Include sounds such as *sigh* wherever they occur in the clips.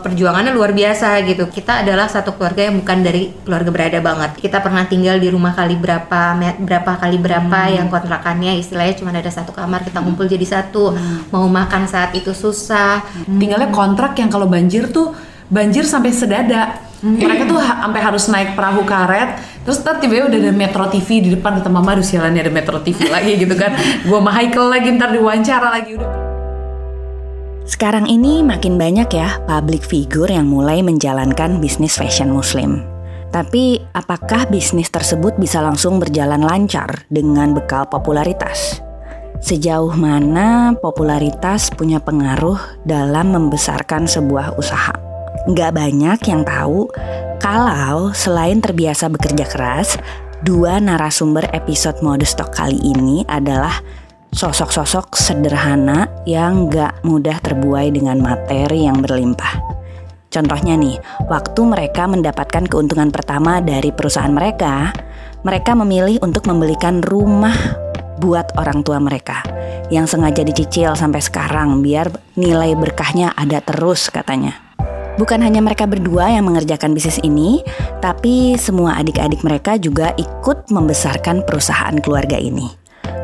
perjuangannya luar biasa gitu. Kita adalah satu keluarga yang bukan dari keluarga berada banget. Kita pernah tinggal di rumah kali berapa, berapa kali berapa hmm. yang kontrakannya istilahnya cuma ada satu kamar, kita ngumpul jadi satu. Hmm. Mau makan saat itu susah. Hmm. Tinggalnya kontrak yang kalau banjir tuh banjir sampai sedada. Hmm. Mereka tuh ha sampai harus naik perahu karet, terus ntar tiba-tiba udah ada Metro TV di depan kata mama, aduh ada Metro TV lagi gitu kan. *laughs* Gua sama Michael lagi ntar diwawancara lagi udah. Sekarang ini makin banyak ya public figure yang mulai menjalankan bisnis fashion muslim. Tapi apakah bisnis tersebut bisa langsung berjalan lancar dengan bekal popularitas? Sejauh mana popularitas punya pengaruh dalam membesarkan sebuah usaha? Nggak banyak yang tahu kalau selain terbiasa bekerja keras, dua narasumber episode Mode Stock kali ini adalah sosok-sosok sederhana yang gak mudah terbuai dengan materi yang berlimpah. Contohnya nih, waktu mereka mendapatkan keuntungan pertama dari perusahaan mereka, mereka memilih untuk membelikan rumah buat orang tua mereka yang sengaja dicicil sampai sekarang biar nilai berkahnya ada terus katanya. Bukan hanya mereka berdua yang mengerjakan bisnis ini, tapi semua adik-adik mereka juga ikut membesarkan perusahaan keluarga ini.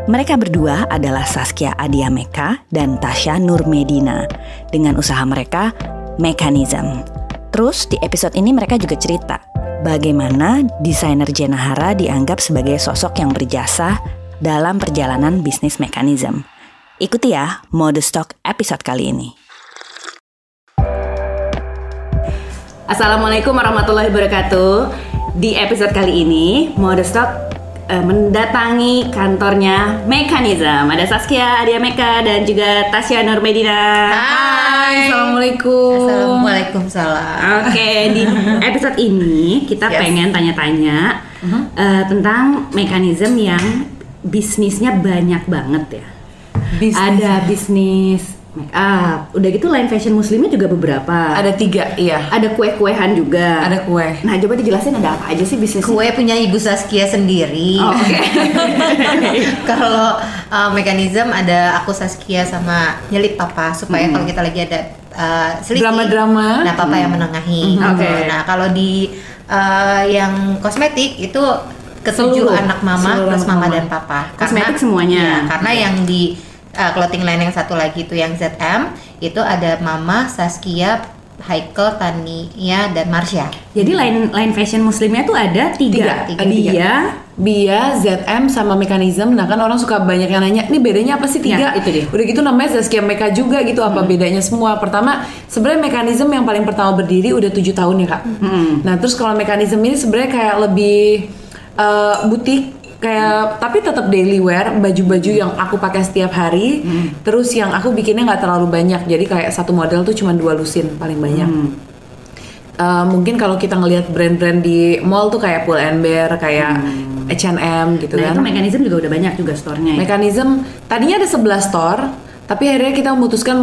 Mereka berdua adalah Saskia Adia Meka dan Tasya Nurmedina dengan usaha mereka Mekanism. Terus di episode ini mereka juga cerita bagaimana desainer Jenahara dianggap sebagai sosok yang berjasa dalam perjalanan bisnis Mekanism. Ikuti ya Mode Stock episode kali ini. Assalamualaikum warahmatullahi wabarakatuh. Di episode kali ini, Mode Stock uh, mendatangi kantornya Mekanism. Ada Saskia Adia Meka dan juga Tasya Nurmedina. Hai, Assalamualaikum. Assalamualaikum salam. Oke, okay, di episode ini kita yes. pengen tanya-tanya uh -huh. uh, tentang Mekanism yang bisnisnya banyak banget ya. Bisnis. Ada bisnis make up. Udah gitu line fashion muslimnya juga beberapa. Ada tiga, iya. Ada kue-kuehan juga. Ada kue. Nah, coba dijelasin ada apa aja sih bisnis Kue punya Ibu Saskia sendiri. Oh, Oke. Okay. *laughs* kalau uh, mekanisme ada aku Saskia sama nyelip papa supaya hmm. kalau kita lagi ada uh, drama-drama, nah papa hmm. yang menengahi. Hmm. Gitu. Oke. Okay. Nah, kalau di uh, yang kosmetik itu ketujuh Seluruh. anak mama Seluruh plus mama, mama dan papa. Kosmetik semuanya. Ya, karena okay. yang di uh, clothing line yang satu lagi itu yang ZM itu ada Mama Saskia Haikal, Tania, dan Marsha. Jadi line line fashion muslimnya tuh ada tiga, tiga, tiga Bia, Bia, ZM, sama Mekanism. Nah kan orang suka banyak yang nanya, ini bedanya apa sih tiga? Ya, itu dia. Udah gitu namanya Saskia Meka juga gitu, apa hmm. bedanya semua? Pertama, sebenarnya Mekanism yang paling pertama berdiri udah tujuh tahun ya kak. Hmm. Nah terus kalau Mekanism ini sebenarnya kayak lebih uh, butik kayak tapi tetap daily wear baju-baju yang aku pakai setiap hari hmm. terus yang aku bikinnya nggak terlalu banyak jadi kayak satu model tuh cuma dua lusin paling banyak hmm. uh, mungkin kalau kita ngelihat brand-brand di mall tuh kayak Pull and Bear kayak hmm. H&M gitu nah, kan itu mekanisme juga udah banyak juga store-nya ya? mekanisme tadinya ada 11 store tapi akhirnya kita memutuskan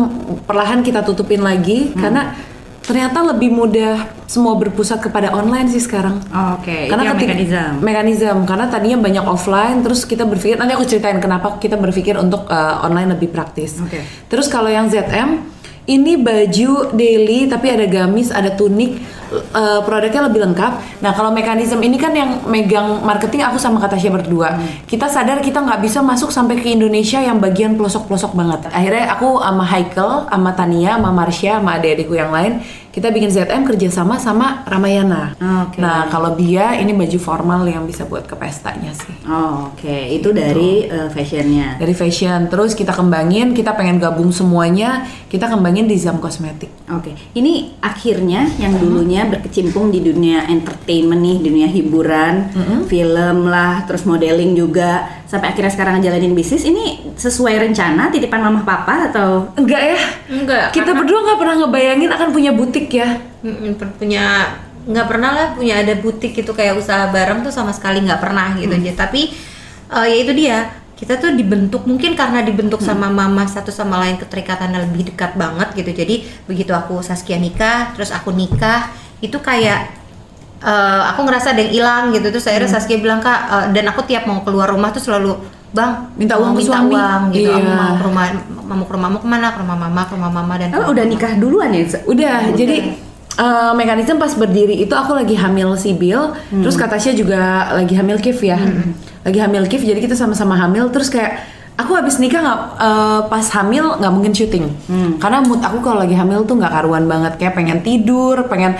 perlahan kita tutupin lagi hmm. karena ternyata lebih mudah semua berpusat kepada online sih sekarang. Oh, Oke. Okay. Karena ketika, mekanisme. Mekanisme karena tadinya banyak offline, terus kita berpikir nanti aku ceritain kenapa kita berpikir untuk uh, online lebih praktis. Oke. Okay. Terus kalau yang ZM ini baju daily tapi ada gamis, ada tunik, uh, produknya lebih lengkap. Nah kalau mekanisme ini kan yang megang marketing aku sama Katasha berdua. Hmm. Kita sadar kita nggak bisa masuk sampai ke Indonesia yang bagian pelosok-pelosok banget. Akhirnya aku sama Haikel, sama Tania, sama Marsha, sama adik-adikku yang lain kita bikin ZM kerjasama sama Ramayana. Okay. Nah kalau dia ini baju formal yang bisa buat ke pestanya sih. Oh, Oke, okay. itu gitu. dari uh, fashionnya. Dari fashion, terus kita kembangin, kita pengen gabung semuanya, kita kembangin di Zam Kosmetik. Oke, okay. ini akhirnya yang dulunya berkecimpung di dunia entertainment nih, dunia hiburan, mm -hmm. film lah, terus modeling juga sampai akhirnya sekarang ngejalanin bisnis ini sesuai rencana titipan mama papa atau? Enggak ya? Enggak kita berdua nggak pernah ngebayangin akan punya butik ya. Punya nggak pernah lah punya ada butik itu kayak usaha bareng tuh sama sekali nggak pernah gitu hmm. tapi uh, ya itu dia kita tuh dibentuk mungkin karena dibentuk hmm. sama mama satu sama lain keterikatannya lebih dekat banget gitu. Jadi begitu aku Saskia nikah terus aku nikah itu kayak uh, aku ngerasa ada yang hilang gitu. Terus akhirnya hmm. Saskia bilang kak uh, dan aku tiap mau keluar rumah tuh selalu bang minta uang minta suami. uang gitu. Iya. mau ke rumah mau ke rumah mau ke mana ke rumah mama ke rumah mama dan Oh, udah nikah duluan ya? Udah, jadi eh, mekanisme pas berdiri itu aku lagi hamil Sibil, terus kata Tasya juga lagi hamil Kif ya, lagi hamil Kif, jadi kita sama-sama hamil, terus kayak aku habis nikah nggak eh, pas hamil nggak mungkin syuting, karena mood aku kalau lagi hamil tuh nggak karuan banget, kayak pengen tidur, pengen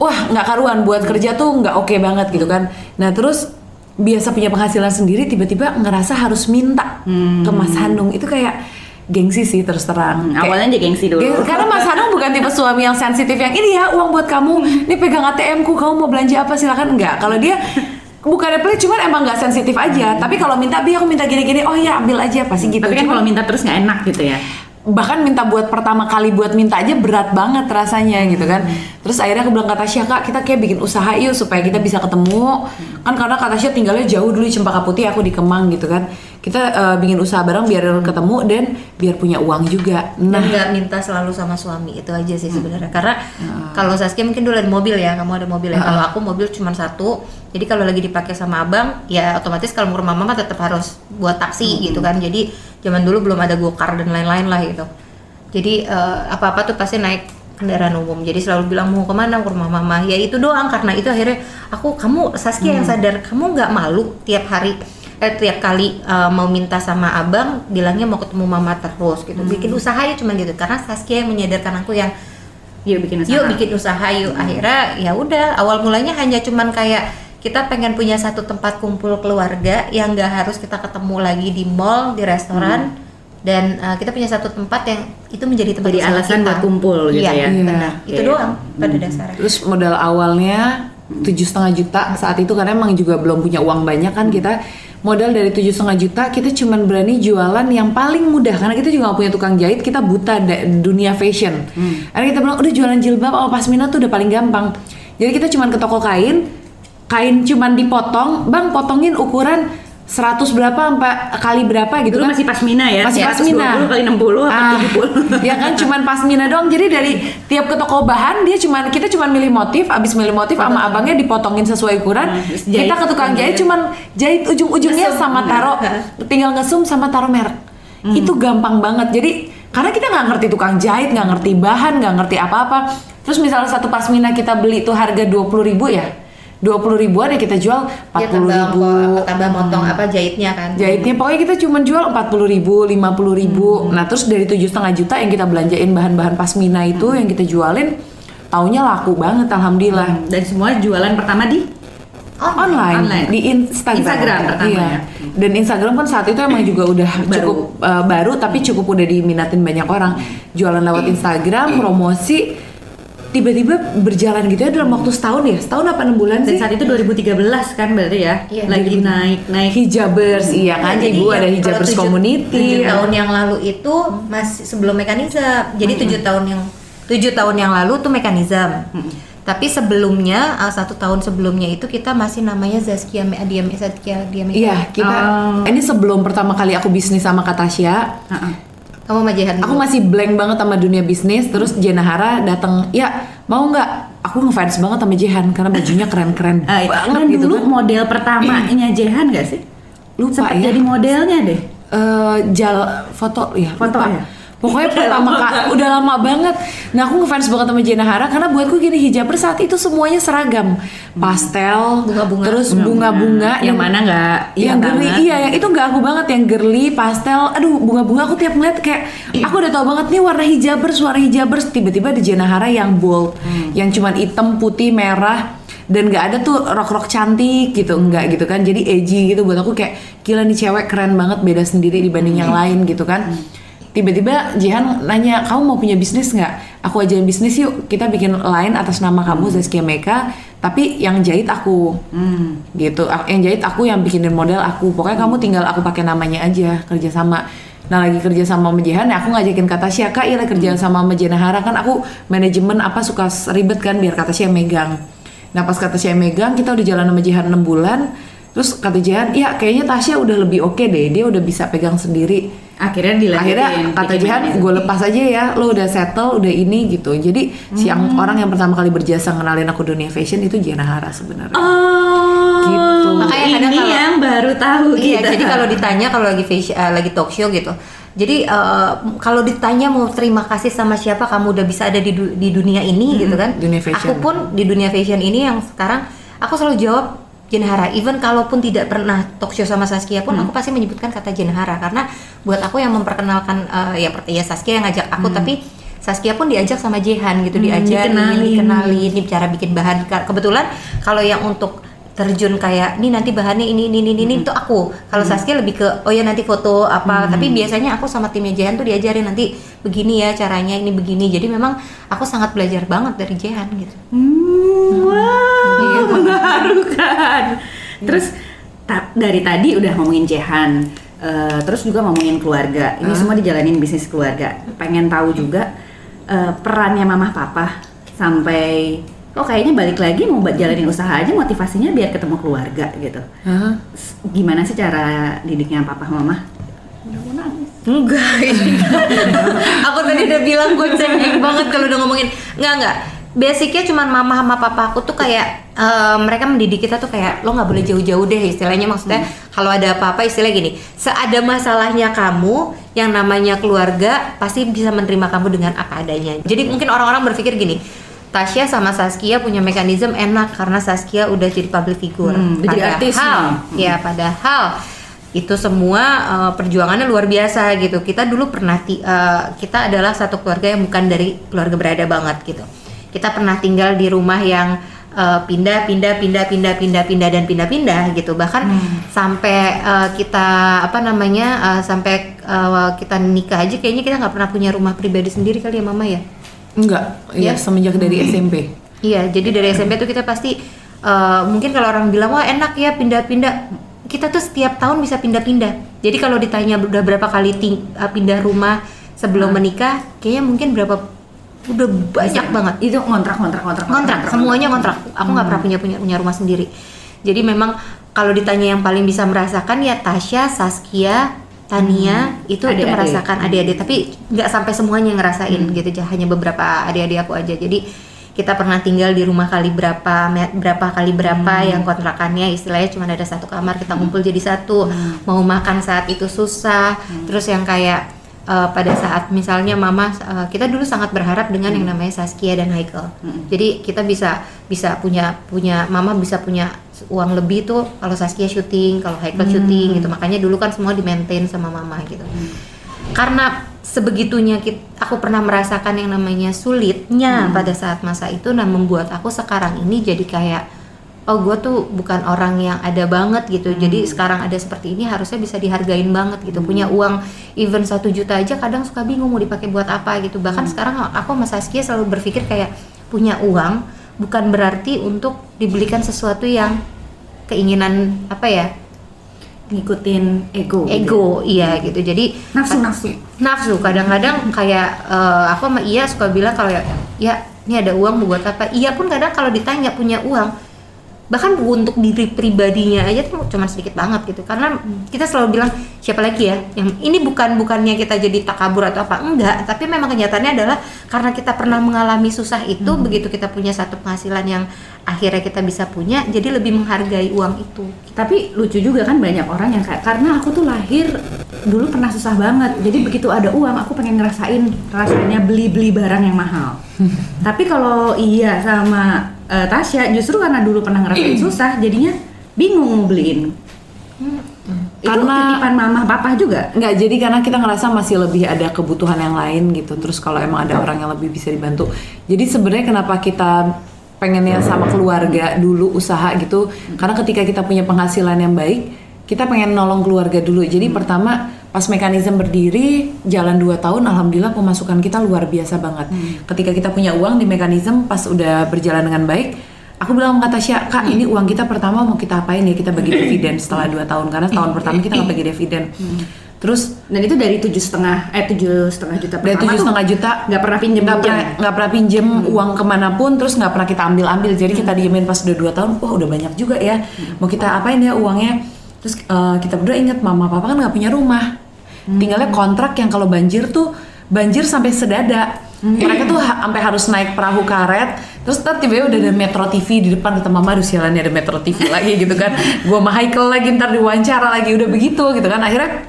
wah nggak karuan buat kerja tuh nggak oke banget gitu kan, nah terus biasa punya penghasilan sendiri tiba-tiba ngerasa harus minta ke Mas Hanung itu kayak gengsi sih terus terang Hmm, Kayak- awalnya dia gengsi dulu. Geng- karena Mas Hanung bukan tipe suami yang sensitif yang ini ya uang buat kamu, ini pegang ATM ku, kamu mau belanja apa silakan enggak. Kalau dia bukannya pelit, cuman emang nggak sensitif aja. Tapi kalau minta bi aku minta gini-gini, oh ya ambil aja pasti gitu. Tapi kan kalau minta terus nggak enak gitu ya. Bahkan minta buat pertama kali buat minta aja berat banget rasanya gitu kan. Terus akhirnya aku bilang kata Tasya kak kita kayak bikin usaha yuk supaya kita bisa ketemu. Kan karena kata Tasya tinggalnya jauh dulu di Cempaka Putih, aku di Kemang gitu kan. Kita eh, bikin usaha bareng biar ketemu dan biar punya uang juga. Nah nggak minta selalu sama suami itu aja sih sebenarnya karena kalau Saskia mungkin dulu ada mobil ya kamu ada mobil ya kalau aku mobil cuma satu jadi kalau lagi dipakai sama abang ya otomatis kalau rumah mama tetap harus buat taksi gitu kan jadi zaman dulu belum ada gokar dan lain-lain lah gitu. Jadi eh, apa-apa tuh pasti naik kendaraan umum. Jadi selalu bilang mau ke mana ke rumah mama. Ya itu doang karena itu akhirnya aku kamu Saskia yang sadar kamu nggak malu tiap hari eh, tiap kali eh, mau minta sama abang bilangnya mau ketemu mama terus? Gitu. Bikin usaha ya cuma gitu. Karena Saskia yang menyadarkan aku yang Yuk bikin usaha. yuk bikin usaha yuk. Akhirnya ya udah awal mulanya hanya cuman kayak kita pengen punya satu tempat kumpul keluarga yang nggak harus kita ketemu lagi di mall di restoran dan uh, kita punya satu tempat yang itu menjadi tempat Jadi alasan kita. buat kumpul gitu Iya, ya. benar. Iya. itu doang pada dasarnya Terus modal awalnya tujuh setengah juta saat itu karena emang juga belum punya uang banyak kan kita modal dari tujuh setengah juta kita cuman berani jualan yang paling mudah karena kita juga gak punya tukang jahit kita buta dunia fashion. Karena kita bilang udah jualan jilbab sama pasmina tuh udah paling gampang. Jadi kita cuman ke toko kain, kain cuman dipotong, bang potongin ukuran 100 berapa sampai kali berapa gitu Dulu kan. masih pasmina ya. Masih Ya, pasmina. 20 kali 60 apa Ah, 70. *laughs* ya kan cuman pasmina doang. Jadi dari tiap ke toko bahan dia cuman kita cuman milih motif, abis milih motif sama abangnya dipotongin sesuai ukuran. Jahit. kita ke tukang jahit cuman jahit ujung-ujungnya sama taruh *laughs* tinggal ngesum sama taruh merek. Hmm. Itu gampang banget. Jadi karena kita nggak ngerti tukang jahit, nggak ngerti bahan, nggak ngerti apa-apa. Terus misalnya satu pasmina kita beli tuh harga 20.000 ribu ya. 20 ribuan ya kita jual 40 ya tambah ribu. ongko- tambah motong apa jahitnya kan Jahitnya pokoknya kita cuma jual 40 ribu, 50 ribu. Nah terus dari tujuh setengah juta yang kita belanjain bahan-bahan pasmina itu yang kita jualin, taunya laku banget alhamdulillah. Dan semua jualan pertama di Online, Online. di Instagram. Instagram pertama Iya. ya. Dan Instagram kan saat itu emang juga udah Baru. cukup uh, baru tapi cukup udah diminatin banyak orang. Jualan lewat Instagram, promosi tiba-tiba berjalan gitu ya dalam waktu setahun ya? Setahun apa enam bulan dan sih? saat itu 2013 kan berarti ya. Iya, lagi naik naik. hijabers iya kan? Nah, jadi ibu ya, ada hijabers tujuh- community tujuh tahun yang lalu itu masih sebelum mekanisme. Jadi tujuh tahun yang tujuh tahun yang lalu tuh mekanisme. Tapi sebelumnya uh, satu tahun sebelumnya itu kita masih namanya Zaskia Me- Diam Zaskia Diam Iya, kita Oh. ini sebelum pertama kali aku bisnis sama Katasya, Heeh. Kamu majahan aku dulu. masih blank banget sama dunia bisnis. Terus Jenahara datang, ya mau nggak? Aku ngefans banget sama Jehan karena bajunya keren-keren *laughs* Ah, iya. banget Dan gitu dulu kan. model pertamanya *clears throat* Jehan gak sih? Lupa Sempat ya. jadi modelnya deh. Eh, jal foto ya. Foto lupa. ya? Pokoknya pertama kak udah lama banget. Nah aku ngefans banget sama Jenahara karena buatku gini hijab saat itu semuanya seragam, pastel, Bunga-bunga. terus bunga-bunga, yang dan- mana nggak? Yang iya girly. banget. iya yang itu nggak aku banget. Yang girly pastel. Aduh bunga-bunga aku tiap ngeliat kayak aku udah tau banget nih warna hijabers warna hijabers. Tiba-tiba di Jenahara yang bold Hmm. yang cuman hitam putih merah dan nggak ada tuh rok-rok cantik gitu. Enggak gitu kan. Jadi edgy gitu. Buat aku kayak gila nih cewek keren banget beda sendiri dibanding yang Hmm. lain gitu kan tiba-tiba Jihan nanya kamu mau punya bisnis nggak? Aku ajain bisnis yuk. Kita bikin line atas nama kamu Zaskia Meka. Tapi yang jahit aku. Hmm. gitu. Yang jahit aku yang bikinin model aku. Pokoknya kamu tinggal aku pakai namanya aja kerja sama nah lagi kerja sama sama Jehan ya aku ngajakin kata Tasya kak iya kerja sama sama Jenahara kan aku manajemen apa suka ribet kan biar kata Tasya megang. Nah pas kata Tasya megang kita udah jalan sama Jehan 6 bulan terus kata Jehan ya kayaknya Tasya udah lebih oke deh dia udah bisa pegang sendiri Akhirnya dilanjutin. akhirnya kata Jihan gue lepas aja ya lo udah settle udah ini gitu jadi si yang Hmm. orang yang pertama kali berjasa ngenalin aku dunia fashion itu Jenahara sebenarnya Oh, Gitu. Makanya ini kadang kalau- yang baru tahu Iya, kita. jadi kalau ditanya kalau lagi fashion, eh, lagi talk show gitu, Jadi uh, kalau ditanya mau terima kasih sama siapa kamu udah bisa ada di, du- di dunia ini gitu kan? dunia fashion. Aku pun di dunia fashion ini yang sekarang aku selalu jawab Jenhara. Even kalaupun tidak pernah talk show sama Saskia pun aku pasti menyebutkan kata Jenhara karena buat aku yang memperkenalkan uh, ya ya Saskia yang ngajak aku tapi Saskia pun diajak sama Jehan gitu diajarin, dikenalin. dikenalin, ini cara bikin bahan. Ke- Kebetulan kalau yang untuk terjun kayak ini nanti bahannya ini ini ini ini itu aku. Kalau Saskia lebih ke oh ya nanti foto apa. Tapi biasanya aku sama timnya Jehan tuh diajarin nanti begini ya caranya ini begini. Jadi memang aku sangat belajar banget dari Jehan gitu. Hmm, wow, mengharukan. Terus ta- dari tadi udah ngomongin Jehan, eh, terus juga ngomongin keluarga. Ini semua dijalanin bisnis keluarga. Pengen tahu juga eh, perannya mamah papa sampai oh kayaknya balik lagi mau buat jalanin usaha aja motivasinya biar ketemu keluarga gitu. Hah? S- Gimana sih cara didiknya papa mama? Enggak *laughs* aku tadi udah bilang gue cengeng banget kalau udah ngomongin. Enggak enggak. Basicnya cuman mama sama papa aku tuh kayak eh, mereka mendidik kita tuh kayak lo nggak boleh jauh-jauh deh istilahnya maksudnya kalau ada apa-apa istilah gini seada masalahnya kamu yang namanya keluarga pasti bisa menerima kamu dengan apa adanya jadi mungkin orang-orang berpikir gini Tasya sama Saskia punya mekanisme enak karena Saskia udah jadi public figure Hmm, udah jadi artis Padahal, nih. ya padahal itu semua uh, perjuangannya luar biasa gitu. Kita dulu pernah uh, kita adalah satu keluarga yang bukan dari keluarga berada banget gitu. Kita pernah tinggal di rumah yang uh, pindah pindah pindah pindah pindah pindah dan pindah pindah gitu. Bahkan sampai uh, kita apa namanya uh, sampai uh, kita nikah aja kayaknya kita nggak pernah punya rumah pribadi sendiri kali ya mama ya. Enggak, iya Ya? semenjak dari SMP. Iya, jadi dari SMP tuh kita pasti uh, mungkin kalau orang bilang wah enak ya pindah-pindah, kita tuh setiap tahun bisa pindah-pindah. Jadi kalau ditanya udah berapa kali ting- uh, pindah rumah sebelum menikah, kayaknya mungkin berapa udah banyak banget. Itu ngontrak ngontrak ngontrak Kontrak, semuanya kontrak. Aku nggak pernah punya, punya punya rumah sendiri. Jadi memang kalau ditanya yang paling bisa merasakan ya Tasya, Saskia, Tania itu itu Adik-adik. merasakan adik-adik tapi nggak sampai semuanya ngerasain gitu hanya beberapa adik-adik aku aja. Jadi kita pernah tinggal di rumah kali berapa berapa kali berapa yang kontrakannya istilahnya cuma ada satu kamar kita ngumpul jadi satu. Mau makan saat itu susah. Terus yang kayak eh, pada saat misalnya mama eh, kita dulu sangat berharap dengan yang namanya Saskia dan Haikal. Jadi kita bisa bisa punya punya mama bisa punya uang lebih tuh kalau Saskia syuting kalau Haikal syuting gitu. Makanya dulu kan semua di maintain sama mama gitu. Karena sebegitunya kit- aku pernah merasakan yang namanya sulitnya pada saat masa itu nah membuat aku sekarang ini jadi kayak oh gue tuh bukan orang yang ada banget gitu. Jadi sekarang ada seperti ini harusnya bisa dihargain banget gitu. Punya uang even satu juta aja kadang suka bingung mau dipakai buat apa gitu. Bahkan sekarang aku sama Saskia selalu berpikir kayak punya uang bukan berarti untuk dibelikan sesuatu yang keinginan apa ya ngikutin ego gitu. Ego iya gitu. Jadi nafsu nafsu nafsu. Kadang-kadang kayak eh, aku sama Iya suka bilang kalau ya, ya ini ada uang buat apa? Iya pun kadang kalau ditanya punya uang bahkan untuk diri pribadinya aja tuh cuma sedikit banget gitu. Karena kita selalu bilang siapa lagi ya? Yang ini bukan bukannya kita jadi takabur atau apa. Enggak. Tapi memang kenyataannya adalah karena kita pernah mengalami susah itu begitu kita punya satu penghasilan yang akhirnya kita bisa punya jadi lebih menghargai uang itu. Tapi lucu juga kan banyak orang yang kayak karena aku tuh lahir dulu pernah susah banget jadi begitu ada uang aku pengen ngerasain rasanya beli beli barang yang mahal *laughs* tapi kalau iya sama eh, Tasya justru karena dulu pernah ngerasain *clears throat* susah jadinya bingung mau beliin itu Karena- titipan mama papa juga Enggak, jadi karena kita ngerasa masih lebih ada kebutuhan yang lain gitu. Terus kalau emang ada orang yang lebih bisa dibantu. Jadi sebenarnya kenapa kita pengennya sama keluarga dulu usaha gitu? Karena ketika kita punya penghasilan yang baik, kita pengen nolong keluarga dulu. Jadi pertama pas mekanisme berdiri jalan 2 tahun alhamdulillah pemasukan kita luar biasa banget. Ketika kita punya uang di mekanisme pas udah berjalan dengan baik, aku bilang sama Tasya, kak ini uang kita pertama mau kita apain ya? Kita bagi dividen setelah dua tahun. Karena tahun pertama kita nggak bagi dividen. Terus dan itu dari tujuh setengah eh tujuh setengah juta dari tujuh setengah juta nggak pernah pinjem nggak pernah nggak pernah pinjem uang ke mana pun terus nggak pernah kita ambil ambil jadi kita diemin pas udah dua tahun wah udah banyak juga ya. Mau kita apain ya uangnya terus eh, kita berdua ingat mama papa kan nggak punya rumah. Tinggalnya kontrak yang kalau banjir tuh banjir sampai sedada. Mereka tuh ha- sampai harus naik perahu karet. Terus ntar tiba-tiba udah ada Metro TV di depan kata mama aduh sialan nih ada Metro TV lagi gitu kan. Gua sama Haikal lagi ntar diwawancara lagi udah begitu gitu kan. Akhirnya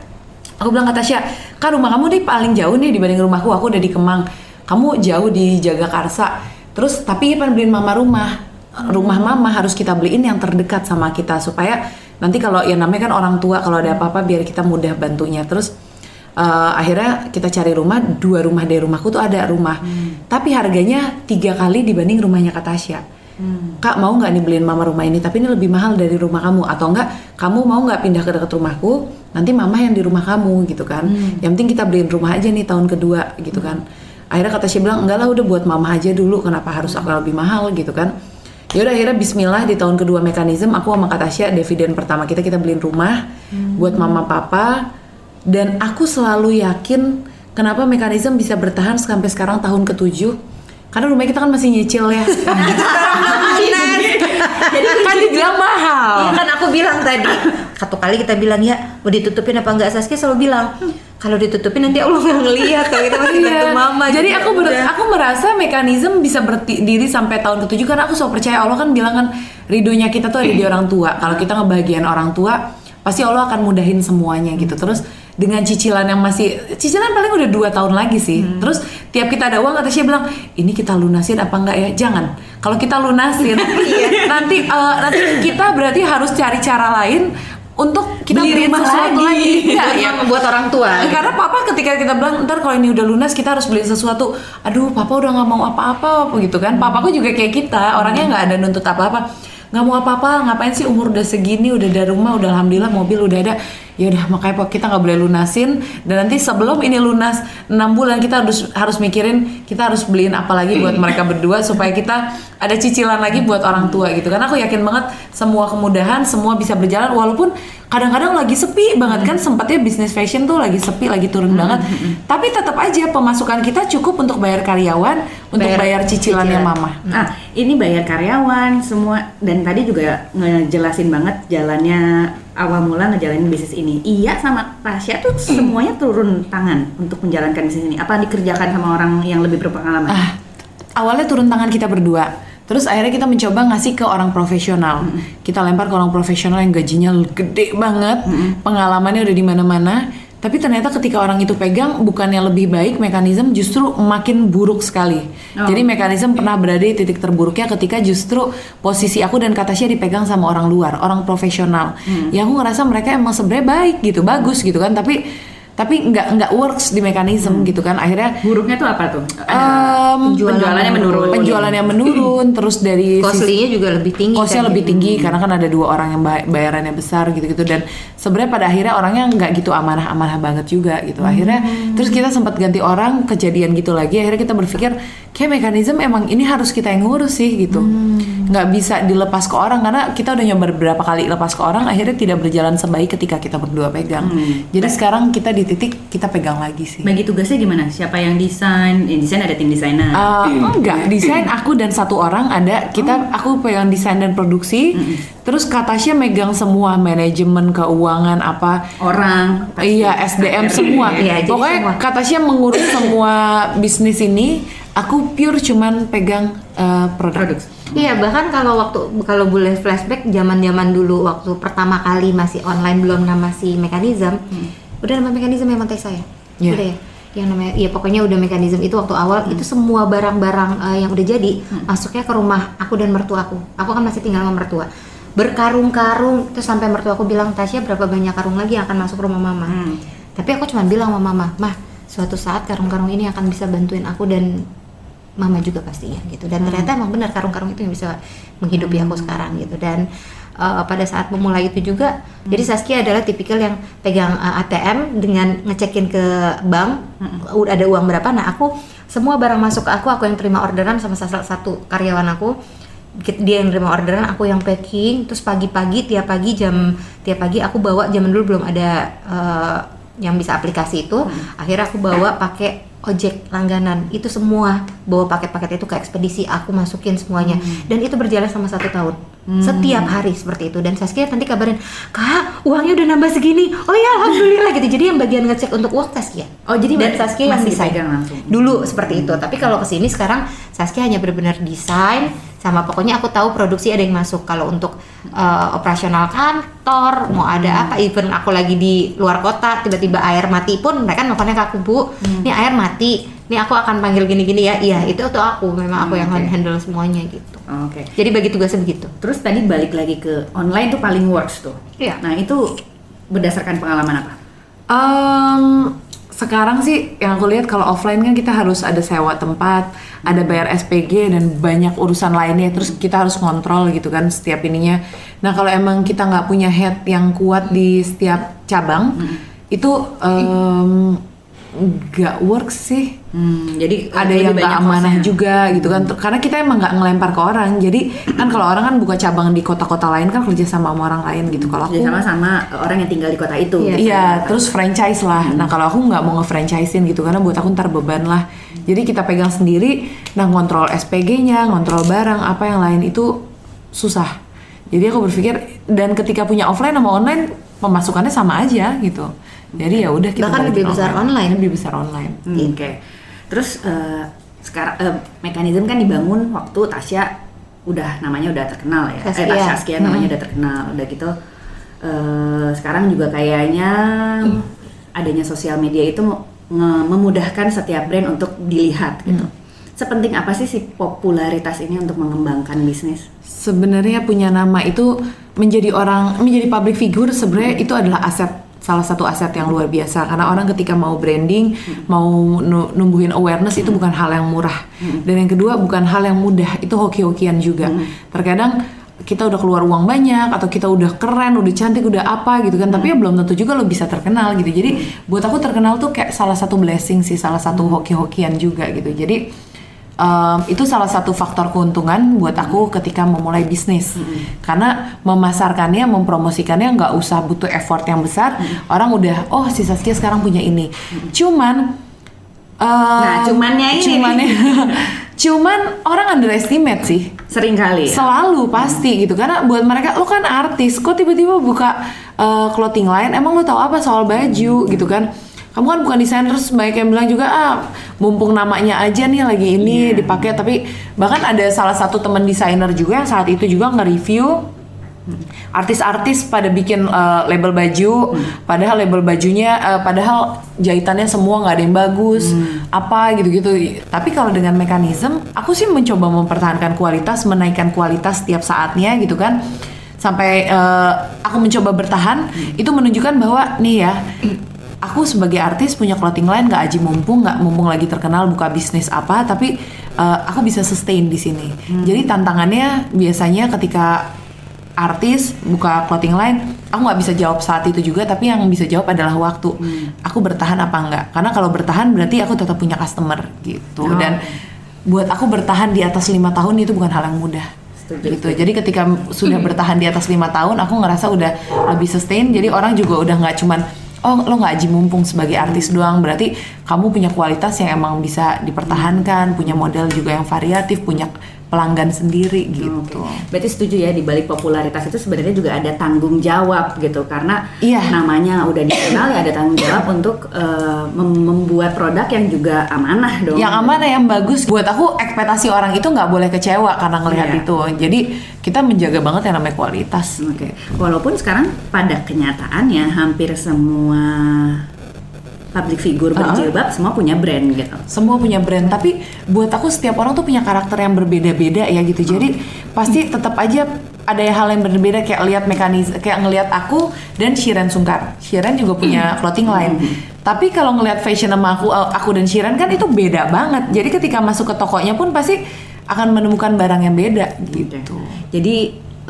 aku bilang ke Tasya kan rumah kamu nih paling jauh nih dibanding rumahku aku udah di Kemang. Kamu jauh di Jagakarsa. Terus tapi pengen beliin mama rumah. Rumah mama harus kita beliin yang terdekat sama kita supaya nanti kalau ya namanya kan orang tua kalau ada apa-apa biar kita mudah bantunya. Terus uh, akhirnya kita cari rumah dua rumah dari rumahku tuh ada rumah. Tapi harganya tiga kali dibanding rumahnya Kak Tasya. Kak mau nggak nih beliin mama rumah ini? Tapi ini lebih mahal dari rumah kamu. Atau enggak kamu mau nggak pindah ke dekat rumahku? Nanti mama yang di rumah kamu gitu kan. Yang penting kita beliin rumah aja nih tahun kedua gitu kan. Akhirnya kata Tasya bilang enggak lah udah buat mama aja dulu. Kenapa harus aku lebih mahal? Gitu kan ya udah akhirnya Bismillah di tahun kedua mekanisme aku sama Kak Tasya dividen pertama kita kita beliin rumah buat mama papa. Dan aku selalu yakin kenapa mekanisme bisa bertahan sampai sekarang tahun ketujuh. Karena rumah kita kan masih nyicil ya. *laughs* Jadi kan dibilang mahal. Iya kan aku bilang tadi. Satu kali kita bilang ya mau ditutupin apa enggak? Saskia selalu bilang kalau ditutupin nanti Allah nggak ngelihat kalau kita masih bantu Iya. mama Jadi gitu. aku ber- Udah. aku merasa mekanisme bisa berdiri sampai tahun ketujuh karena aku selalu percaya Allah kan bilang kan ridhonya kita tuh ada di orang tua. Kalau kita ngebahagiain orang tua, pasti Allah akan mudahin semuanya gitu. Terus dengan cicilan yang masih cicilan paling udah dua tahun lagi sih. Terus tiap kita ada uang kata Syah bilang ini kita lunasin apa enggak ya? Jangan. Kalau kita lunasin *laughs* nanti eh, nanti kita berarti harus cari cara lain untuk kita Beli rumah sesuatu lagi. lagi. *laughs* Iya, Rumah iya. buat orang tua. Karena papa ketika kita bilang ntar kalau ini udah lunas kita harus beli sesuatu. Aduh, papa udah nggak mau apa-apa apa gitu kan. Papaku juga kayak kita, orangnya nggak ada nuntut apa-apa. Nggak mau apa-apa, ngapain sih umur udah segini, udah ada rumah, udah alhamdulillah mobil udah ada. Ya udah makanya kita nggak boleh lunasin dan nanti sebelum ini lunas 6 bulan kita harus harus mikirin kita harus beliin apa lagi buat mereka berdua supaya kita ada cicilan lagi buat orang tua gitu. Karena aku yakin banget semua kemudahan, semua bisa berjalan walaupun kadang-kadang lagi sepi banget kan sempatnya bisnis fashion tuh lagi sepi lagi turun banget tapi tetap aja pemasukan kita cukup untuk bayar karyawan untuk Bayar bayar cicilannya cicilan. mama Ah, ini bayar karyawan semua dan tadi juga ngejelasin banget jalannya awal mula ngejalanin bisnis ini. Iya sama Tasya tuh semuanya turun tangan untuk menjalankan bisnis ini. Apa dikerjakan sama orang yang lebih berpengalaman? ah awalnya turun tangan kita berdua terus akhirnya kita mencoba ngasih ke orang profesional. Kita lempar ke orang profesional yang gajinya gede banget pengalamannya udah di mana-mana. Tapi ternyata ketika orang itu pegang bukannya lebih baik mekanisme justru makin buruk sekali. Oh. jadi mekanisme pernah berada di titik terburuknya ketika justru posisi aku dan Katasya dipegang sama orang luar orang profesional. Ya aku ngerasa mereka emang sebenarnya baik gitu bagus gitu kan. Tapi tapi nggak nggak works di mekanisme gitu kan. Akhirnya Buruknya tuh apa tuh? Em, penjualannya menurun. penjualannya menurun terus dari Costly-nya juga lebih tinggi. Kosnya kan, lebih gitu. tinggi karena kan ada dua orang yang bay- bayarannya besar gitu-gitu. Dan sebenarnya pada akhirnya orangnya nggak gitu amanah-amanah banget juga gitu. Akhirnya terus kita sempat ganti orang kejadian gitu lagi. Akhirnya kita berpikir kayak mekanisme emang ini harus kita yang ngurus sih gitu. Nggak bisa dilepas ke orang karena kita udah nyoba beberapa kali lepas ke orang akhirnya tidak berjalan sebaik ketika kita berdua pegang. Jadi sekarang kita di titik kita pegang lagi sih Bagi tugasnya gimana? Siapa yang desain? Yang desain ada tim desainer. Uh, enggak, desain aku dan satu orang ada. Kita aku pegang desain dan produksi. Terus Katasya megang semua manajemen keuangan apa. orang. Iya, SDM semua. Iya, Pokoknya semua. Katasya mengurus *coughs* semua bisnis ini. Aku pure cuman pegang uh, produk. Produk. Iya bahkan kalau waktu kalau boleh flashback zaman zaman dulu waktu pertama kali masih online belum nama si mekanisme udah nama mekanisme memang teh saya. Iya. udah ya? Yang namanya ya pokoknya udah mekanisme itu waktu awal itu semua barang-barang eh, yang udah jadi masuknya ke rumah aku dan mertua aku. Aku kan masih tinggal sama mertua. Berkarung-karung terus sampai mertua aku bilang Tasya berapa banyak karung lagi yang akan masuk rumah mama? Hmm. tapi aku cuma bilang sama mama mah suatu saat karung-karung ini akan bisa bantuin aku dan mama juga pastinya gitu. Dan ternyata emang benar karung-karung itu yang bisa menghidupi aku sekarang gitu. Dan uh, pada saat memulai itu juga. Jadi Saskia adalah tipikal yang pegang uh, ATM dengan ngecekin ke bank udah ada uang berapa. Nah aku semua barang masuk ke aku aku yang terima orderan sama salah satu karyawan aku. Dia yang terima orderan aku yang packing. Terus pagi-pagi tiap pagi jam tiap pagi aku bawa zaman dulu belum ada uh, yang bisa aplikasi itu. Akhirnya aku bawa pakai ojek langganan. Itu semua bawa paket-paket itu ke ekspedisi. Aku masukin semuanya. Dan itu berjalan sama satu tahun Setiap hari seperti itu dan Saskia nanti kabarin, "Kak, uangnya udah nambah segini." Oh ya, alhamdulillah gitu. Jadi yang bagian ngecek untuk uang Saskia. Oh, jadi dan Saskia yang masih desain langsung. Dulu seperti itu. Tapi kalau ke sini sekarang Saskia hanya benar-benar desain sama pokoknya aku tahu produksi ada yang masuk. Kalau untuk uh, operasional kantor mau ada apa, even aku lagi di luar kota tiba-tiba air mati pun mereka nelfonnya ke aku bu, ini air mati, ini aku akan panggil gini-gini ya. Iya itu tuh aku, memang aku yang handle semuanya gitu. Oke. Jadi bagi tugasnya begitu. Terus tadi balik lagi ke online tuh paling works tuh. Iya. Nah itu berdasarkan pengalaman apa? Em, sekarang sih yang aku lihat kalau offline kan kita harus ada sewa tempat, ada bayar SPG dan banyak urusan lainnya. Terus kita harus kontrol gitu kan setiap ininya. Nah kalau emang kita nggak punya head yang kuat di setiap cabang, itu em, nggak work sih. Hmm, jadi ada yang nggak banyak amanah costnya. juga gitu kan karena kita emang nggak ngelempar ke orang jadi kan kalau orang kan buka cabang di kota-kota lain kan kerja sama sama orang lain gitu kalau aku Kerja sama sama orang yang tinggal di kota itu. Iya. Iya, terus franchise lah. Nah kalau aku nggak mau nge-franchisein gitu karena buat aku ntar beban lah. Jadi kita pegang sendiri, nah ngontrol SPG-nya, ngontrol barang, apa yang lain itu susah. Jadi aku berpikir dan ketika punya offline sama online pemasukannya sama aja gitu. Jadi ya udah kita Bahkan lebih besar online. lebih besar online. Hmm, Oke. Terus eh, sekarang eh, mekanisme kan dibangun waktu Tasya udah namanya udah terkenal ya. Tasya, eh, Tasya iya. Askia namanya udah terkenal. Udah gitu eh, sekarang juga kayaknya adanya sosial media itu memudahkan setiap brand untuk dilihat gitu. Sepenting apa sih si popularitas ini untuk mengembangkan bisnis? Sebenarnya punya nama itu menjadi orang menjadi public figure sebenarnya itu adalah aset salah satu aset yang luar biasa. Karena orang ketika mau branding mau nu- numbuhin awareness itu bukan hal yang murah. Dan yang kedua bukan hal yang mudah. Itu hoki-hokian juga. Terkadang kita udah keluar uang banyak atau kita udah keren udah cantik udah apa gitu kan. Tapi ya belum tentu juga lo bisa terkenal gitu. Jadi buat aku terkenal tuh kayak salah satu blessing sih salah satu hoki-hokian juga gitu. Jadi Um, itu salah satu faktor keuntungan buat aku ketika memulai bisnis. Karena memasarkannya mempromosikannya nggak usah butuh effort yang besar. Orang udah oh si Saskia sekarang punya ini. Cuman um, Nah, cumannya ini. cumannya *laughs* cuman orang underestimate sih. Sering kali. ya? Selalu pasti gitu. Karena buat mereka lo kan artis kok tiba-tiba buka uh, clothing line? Emang lo tahu apa soal baju? Gitu kan kamu kan bukan desainer terus banyak yang bilang juga ah mumpung namanya aja nih lagi ini dipakai. Tapi bahkan ada salah satu teman desainer juga yang saat itu juga nge-review artis-artis pada bikin uh, label baju. Padahal label bajunya uh, padahal jahitannya semua nggak ada yang bagus apa gitu-gitu. Tapi kalau dengan mekanisme aku sih mencoba mempertahankan kualitas menaikkan kualitas setiap saatnya gitu kan. Sampai uh, aku mencoba bertahan itu menunjukkan bahwa nih ya aku sebagai artis punya clothing line nggak aji mumpung nggak mumpung lagi terkenal buka bisnis apa tapi uh, aku bisa sustain di sini. Jadi tantangannya biasanya ketika artis buka clothing line aku nggak bisa jawab saat itu juga tapi yang bisa jawab adalah waktu. Aku bertahan apa enggak karena kalau bertahan berarti aku tetap punya customer gitu. Oh. dan buat aku bertahan di atas lima tahun itu bukan hal yang mudah. Gitu. jadi ketika sudah *clears throat* bertahan di atas lima tahun aku ngerasa udah lebih sustain jadi orang juga udah nggak cuman oh lo nggak aji mumpung sebagai artis doang berarti kamu punya kualitas yang emang bisa dipertahankan punya model juga yang variatif punya pelanggan sendiri gitu Berarti setuju ya di balik popularitas itu sebenarnya juga ada tanggung jawab gitu karena Iya. namanya udah dikenal ya ada tanggung jawab untuk mem- membuat produk yang juga amanah dong. yang aman yang bagus buat aku ekspektasi orang itu nggak boleh kecewa karena ngelihat Iya. itu jadi kita menjaga banget yang namanya kualitas Oke. Walaupun sekarang pada kenyataannya hampir semua public figure berjilbab semua punya brand gitu. semua punya brand tapi buat aku setiap orang tuh punya karakter yang berbeda-beda ya gitu. Jadi pasti tetap aja ada hal yang berbeda kayak lihat mekanis kayak ngelihat aku dan Shiren Sungkar. Shiren juga punya clothing line. Tapi kalau ngelihat fashion sama aku aku dan Shiren kan itu beda banget. Jadi ketika masuk ke tokonya pun pasti akan menemukan barang yang beda gitu. Jadi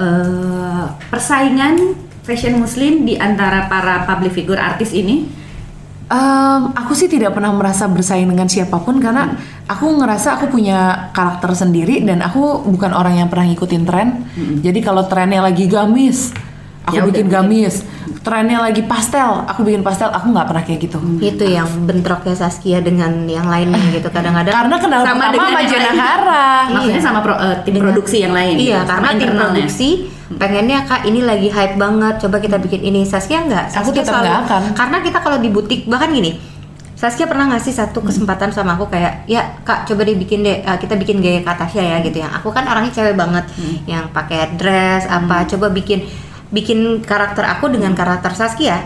eh, persaingan fashion muslim di antara para public figure artis ini Em, aku sih tidak pernah merasa bersaing dengan siapa pun karena aku ngerasa aku punya karakter sendiri dan aku bukan orang yang pernah ngikutin tren. Jadi kalau trennya lagi gamis, aku Ya bikin bikin. gamis. trennya lagi pastel, aku bikin pastel, aku nggak pernah kayak gitu. Itu yang bentroknya Saskia dengan yang lainnya gitu kadang-kadang. Karena kenal Sama pertama dengan sama yang Jenna lain. Hara. Maksudnya sama pro- eh, tim produksi yang lain. Iya, gitu, sama karena tim internalnya. produksi pengennya kak ini lagi hype banget, coba kita bikin ini. Saskia enggak, Aku tetap nggak akan. Karena kita kalau di butik bahkan gini, Saskia pernah ngasih satu kesempatan sama aku kayak, ya kak coba deh bikin deh, eh, kita bikin gaya Kak Tasya ya gitu ya. Aku kan orangnya cewek banget, yang pakai dress apa, coba bikin bikin karakter aku dengan karakter Saskia.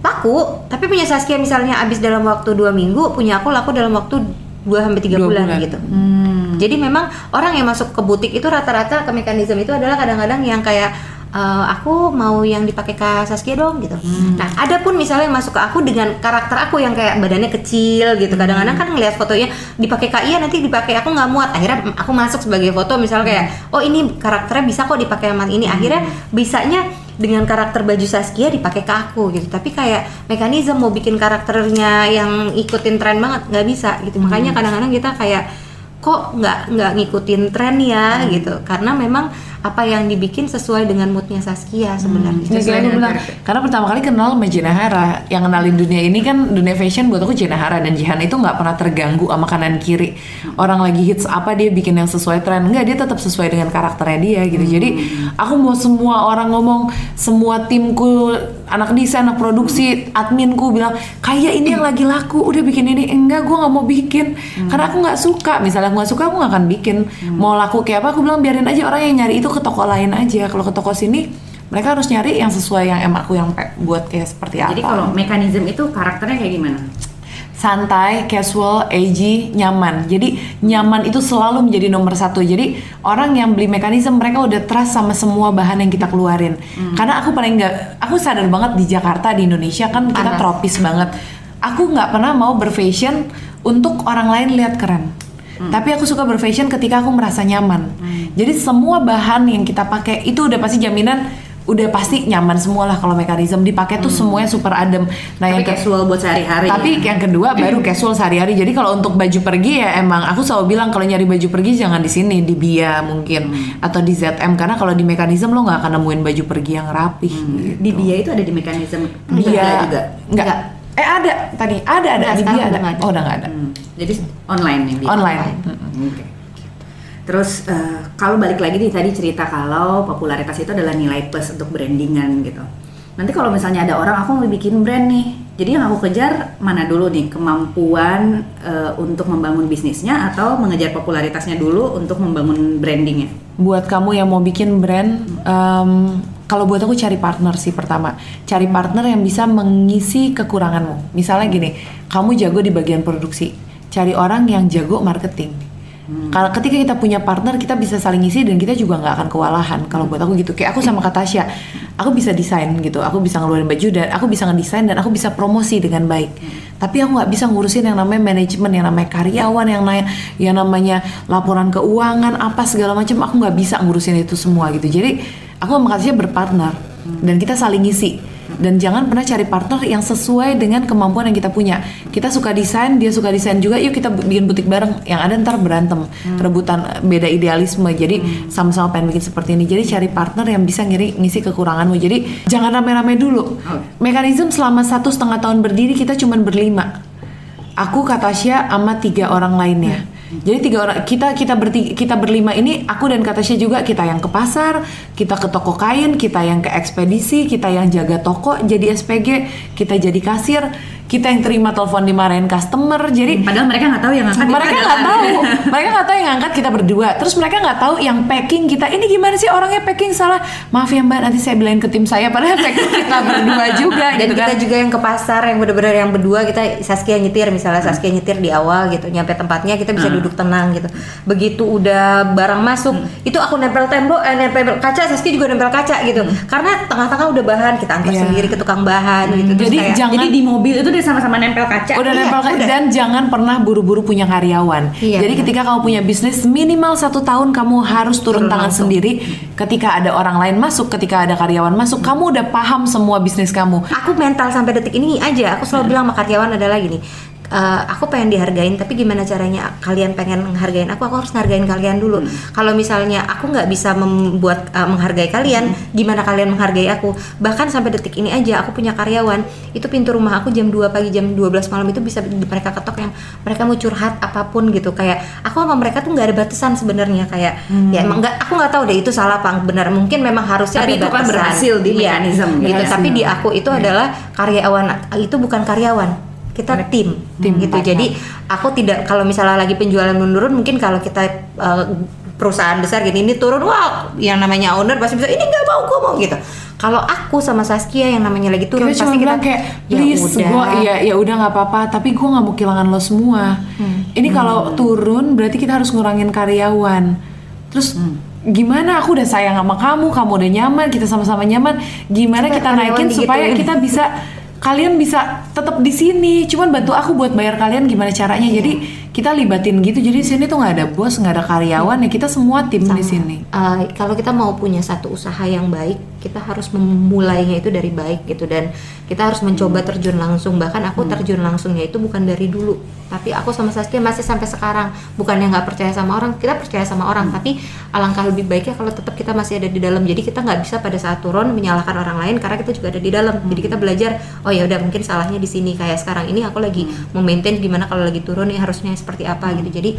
Laku, tapi punya Saskia misalnya abis dalam waktu dua minggu, punya aku laku dalam waktu 2 sampai tiga bulan, bulan. gitu. Jadi memang orang yang masuk ke butik itu rata-rata ke mekanisme itu adalah kadang-kadang yang kayak "Eh, aku mau yang dipakai Kak Saskia dong gitu. Nah, ada pun misalnya yang masuk ke aku dengan karakter aku yang kayak badannya kecil gitu. Kadang-kadang kan ngelihat fotonya dipakai Kak Iya nanti dipakai aku nggak muat. Akhirnya aku masuk sebagai foto misalnya kayak oh ini karakternya bisa kok dipakai sama ini. Akhirnya bisanya dengan karakter baju Saskia dipakai ke aku gitu. Tapi kayak mekanisme mau bikin karakternya yang ikutin tren banget nggak bisa gitu. Makanya kadang-kadang kita kayak kok nggak nggak ngikutin tren ya gitu. Karena memang apa yang dibikin sesuai dengan moodnya Saskia sebenarnya. Ya, kayak aku bilang, karena pertama kali kenal sama Jenna Hara. Yang kenalin dunia ini kan dunia fashion buat aku Jenna Hara dan Jihan itu nggak pernah terganggu sama kanan kiri. Orang lagi hits apa dia bikin yang sesuai tren. Nggak dia tetap sesuai dengan karakternya dia gitu. Jadi aku mau semua orang ngomong semua timku anak desain anak produksi adminku bilang kayak ini yang lagi laku udah bikin ini. Enggak gue nggak mau bikin. Karena aku nggak suka. Misalnya aku nggak suka aku nggak akan bikin. Mau laku kayak apa aku bilang biarin aja orang yang nyari itu ke toko lain aja kalau ke toko sini mereka harus nyari yang sesuai yang em aku yang buat kayak seperti apa Jadi kalau mekanisme itu karakternya kayak gimana? santai, casual, edgy, nyaman. Jadi nyaman itu selalu menjadi nomor satu. Jadi orang yang beli mekanisme mereka udah trust sama semua bahan yang kita keluarin. Karena aku paling nggak, aku sadar banget di Jakarta di Indonesia kan kita tropis banget. Aku nggak pernah mau berfashion untuk orang lain lihat keren. Tapi aku suka berfashion ketika aku merasa nyaman. Jadi semua bahan yang kita pakai itu udah pasti jaminan udah pasti nyaman semua lah kalau mekanisme dipakai tuh semuanya super adem. Nah Tapi yang casual buat sehari-hari. tapi yang kedua baru *clears throat* casual sehari-hari. Jadi kalau untuk baju pergi ya emang aku selalu bilang kalau nyari baju pergi jangan di sini di Bia mungkin atau di ZM karena kalau di mekanisme lo nggak akan nemuin baju pergi yang rapi. gitu. di Bia itu ada di mekanisme Bia juga. Enggak. Enggak. Eh ada tadi ada ada di Bia ada. ada. Oh udah nggak ada. Hmm, Jadi online nih Bia. Online. Oke. Terus eh, kalau balik lagi nih tadi cerita kalau popularitas itu adalah nilai plus untuk brandingan gitu. Nanti kalau misalnya ada orang aku mau bikin brand nih, jadi yang aku kejar mana dulu nih kemampuan eh, untuk membangun bisnisnya atau mengejar popularitasnya dulu untuk membangun brandingnya. Buat kamu yang mau bikin brand, em, kalau buat aku cari partner sih pertama. Cari partner yang bisa mengisi kekuranganmu. Misalnya gini, kamu jago di bagian produksi, cari orang yang jago marketing. Kalau ketika kita punya partner, kita bisa saling isi dan kita juga nggak akan kewalahan. Kalau buat aku gitu, kayak aku sama Kak Tasya, aku bisa desain gitu, aku bisa ngeluarin baju dan aku bisa ngedesain dan aku bisa promosi dengan baik. Tapi aku nggak bisa ngurusin yang namanya manajemen, yang namanya karyawan, yang yang namanya laporan keuangan, apa segala macam. Aku nggak bisa ngurusin itu semua gitu. Jadi aku sama Kak Tasya berpartner dan kita saling ngisi dan jangan pernah cari partner yang sesuai dengan kemampuan yang kita punya. Kita suka desain, dia suka desain juga. Yuk kita bikin butik bareng. Yang ada ntar berantem, rebutan beda idealisme. Jadi sama-sama pengen bikin seperti ini. Jadi cari partner yang bisa ngiri ngisi kekuranganmu. Jadi jangan rame-rame dulu. Mekanisme selama satu setengah tahun berdiri kita cuman berlima. Aku Katasya sama tiga orang lainnya. Jadi tiga orang kita kita bertiga, kita berlima ini aku dan Katasya juga kita yang ke pasar, kita ke toko kain, kita yang ke ekspedisi, kita yang jaga toko jadi SPG, kita jadi kasir, kita yang terima telepon dimarahin customer. Jadi Padahal mereka nggak tahu yang angkat mereka nggak tahu. Mereka nggak tahu yang angkat kita berdua. Terus mereka nggak tahu yang packing kita. Ini gimana sih orangnya packing salah? Maaf ya mbak nanti saya bilangin ke tim saya padahal packing kita *laughs* berdua juga dan gitu kita kan. juga yang ke pasar yang bener-bener yang berdua kita Saskia nyetir misalnya Saskia nyetir di awal gitu nyampe tempatnya kita bisa duduk tenang gitu. Begitu udah barang masuk itu aku nempel tembok eh, nempel kaca Saskia juga nempel kaca gitu. Karena tengah-tengah udah bahan kita antar Iya. sendiri ke tukang bahan gitu. Terus Jadi kayak, jangan- Jadi di mobil itu dia sama-sama nempel kaca. udah Iya, nempel kan? udah. dan jangan pernah buru-buru punya karyawan. Iya, Jadi benar. ketika kamu punya bisnis minimal satu tahun kamu harus turun, Turun tangan langsung. sendiri. Ketika ada orang lain masuk, ketika ada karyawan masuk, kamu udah paham semua bisnis kamu. aku mental sampai detik ini aja aku selalu bilang sama karyawan adalah gini eh, aku pengen dihargain tapi gimana caranya kalian pengen menghargain aku aku harus ngargain kalian dulu. Kalau misalnya aku nggak bisa membuat eh, menghargai kalian gimana kalian menghargai aku? Bahkan sampai detik ini aja aku punya karyawan itu pintu rumah aku jam 2 pagi jam 12 malam itu bisa mereka ketok yang mereka mau curhat apa pun gitu. Kayak aku sama mereka tuh nggak ada batasan sebenarnya. Kayak ya emang nggak aku nggak tahu deh itu salah apa benar mungkin memang harusnya Tapi ada itu kan batasan. berhasil di Iya, mekanisme, gitu. ya. tapi di aku itu adalah karyawan itu bukan karyawan kita tim, tim, gitu. jadi aku tidak kalau misalnya lagi penjualan menurun mungkin kalau kita uh, perusahaan besar gini ini turun wah yang namanya owner pasti bisa ini nggak mau gue mau gitu. Kalau aku sama Saskia yang namanya lagi turun kita pasti kita kayak ya please udah. gue ya ya udah nggak apa-apa tapi gue nggak mau kehilangan lo semua. Hmm. ini kalau turun berarti kita harus ngurangin karyawan. Terus Hmm. gimana? Aku udah sayang sama kamu kamu udah nyaman kita sama-sama nyaman. Gimana kita naikin supaya kita bisa *laughs* kalian bisa tetap di sini. Cuman bantu aku buat bayar kalian gimana caranya. Jadi kita libatin gitu jadi di sini tuh nggak ada bos nggak ada karyawan ya kita semua tim di sini. Uh, kalau kita mau punya satu usaha yang baik, kita harus memulainya itu dari baik gitu dan kita harus mencoba terjun langsung. Bahkan aku terjun langsungnya itu bukan dari dulu, tapi aku sama Saskia masih sampai sekarang. Bukannya nggak percaya sama orang, kita percaya sama orang, tapi alangkah lebih baiknya kalau tetap kita masih ada di dalam. Jadi kita nggak bisa pada saat turun menyalahkan orang lain karena kita juga ada di dalam. Jadi kita belajar, oh ya udah mungkin salahnya di sini. Kayak sekarang ini aku lagi memaintain gimana kalau lagi turun nih harusnya seperti apa gitu. Jadi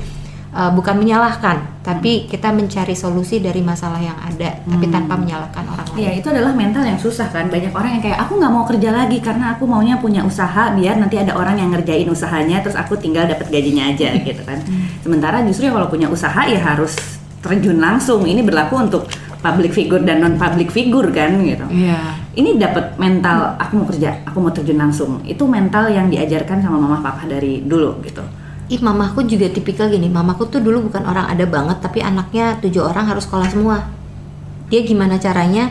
uh, bukan menyalahkan, tapi kita mencari solusi dari masalah yang ada, tapi tanpa menyalahkan orang lain. Ya itu adalah mental yang susah kan. Banyak orang yang kayak aku nggak mau kerja lagi Karena aku maunya punya usaha Biar nanti ada orang yang ngerjain usahanya Terus aku tinggal dapat gajinya aja *laughs* gitu kan. Sementara justru ya kalau punya usaha ya harus terjun langsung. Ini berlaku untuk public figure dan non public figure kan gitu. Iya. Ini dapat mental aku mau kerja, aku mau terjun langsung. Itu mental yang diajarkan sama mama papa dari dulu gitu Ih, mamaku juga tipikal gini. Mamaku tuh dulu bukan orang ada banget, tapi anaknya tujuh orang harus sekolah semua. Dia gimana caranya?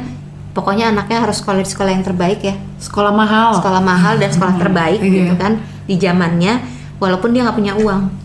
Pokoknya anaknya harus sekolah di sekolah yang terbaik ya. sekolah mahal Sekolah mahal dan sekolah terbaik Iya. gitu kan di zamannya. Walaupun dia nggak punya uang.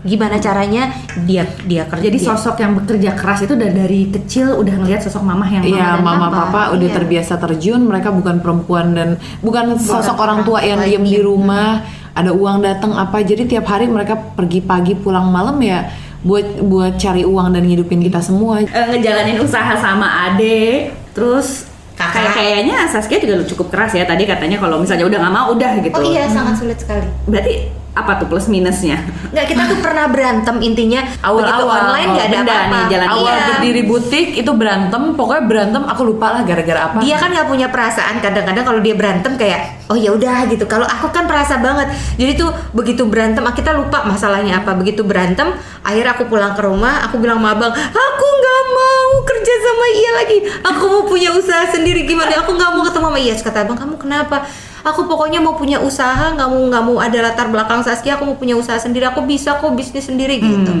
Gimana caranya dia dia kerja Jadi dia- sosok yang bekerja keras itu udah dari kecil udah ngelihat sosok mama yang Iya, dan mama papa. papa udah Iya. terbiasa terjun, mereka bukan perempuan dan bukan sosok orang tua yang diem di yang- rumah, ada uang datang apa. Jadi tiap hari mereka pergi pagi pulang malam ya buat buat cari uang dan ngidupin kita semua. eh, ngejalanin usaha sama ade terus Kakak. kayak kayaknya Saskia juga cukup keras ya tadi katanya kalau misalnya udah nggak mau udah gitu Oh iya, sangat sulit sekali. berarti apa tuh plus minusnya? Nggak, kita tuh pernah berantem intinya. Awal-awal, online nggak ada benda apa-apa. nih, jalan Awal Iya. berdiri butik itu berantem, pokoknya berantem aku lupa lah gara-gara apa. dia kan nggak punya perasaan. Kadang-kadang kalau dia berantem kayak oh ya udah gitu. Kalau aku kan perasa banget. Jadi tuh begitu berantem ah, kita lupa masalahnya apa. Begitu berantem akhirnya aku pulang ke rumah aku bilang sama abang aku nggak mau kerja sama iya lagi. Aku mau punya usaha sendiri. Gimana? Aku nggak mau ketemu sama iya. Terus kata abang kamu kenapa aku pokoknya mau punya usaha nggak mau nggak mau ada latar belakang Saskia aku mau punya usaha sendiri aku bisa kok bisnis sendiri gitu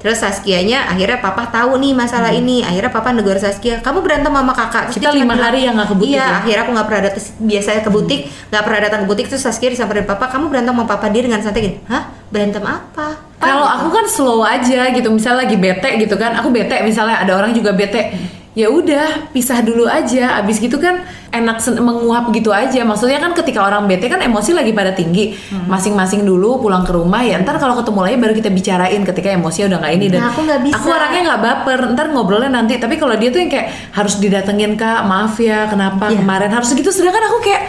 Terus Saskianya akhirnya papa tahu nih masalah ini. Akhirnya papa negor Saskia, kamu berantem sama kakak. Terus Kita lima bilang, hari yang nggak ke butik Iya, ya? akhirnya aku nggak pernah datang. Biasanya ke butik, nggak pernah datang ke butik. Terus Saskia disamperin papa, kamu berantem sama papa dia dengan santai gini. Hah? Berantem apa? Kalau aku kan slow aja gitu, misalnya lagi bete gitu kan, aku bete misalnya ada orang juga bete, ya udah pisah dulu aja. Abis gitu kan enak menguap gitu aja. Maksudnya kan ketika orang bete kan emosi lagi pada tinggi, masing-masing dulu pulang ke rumah ya. Ntar kalau ketemu lagi baru kita bicarain ketika emosi udah nggak ini dan Nah, aku nggak bisa. aku orangnya nggak baper. Ntar ngobrolnya nanti. Tapi kalau dia tuh yang kayak harus didatengin kak, maaf ya kenapa Iya. kemarin harus gitu. Sedangkan aku kayak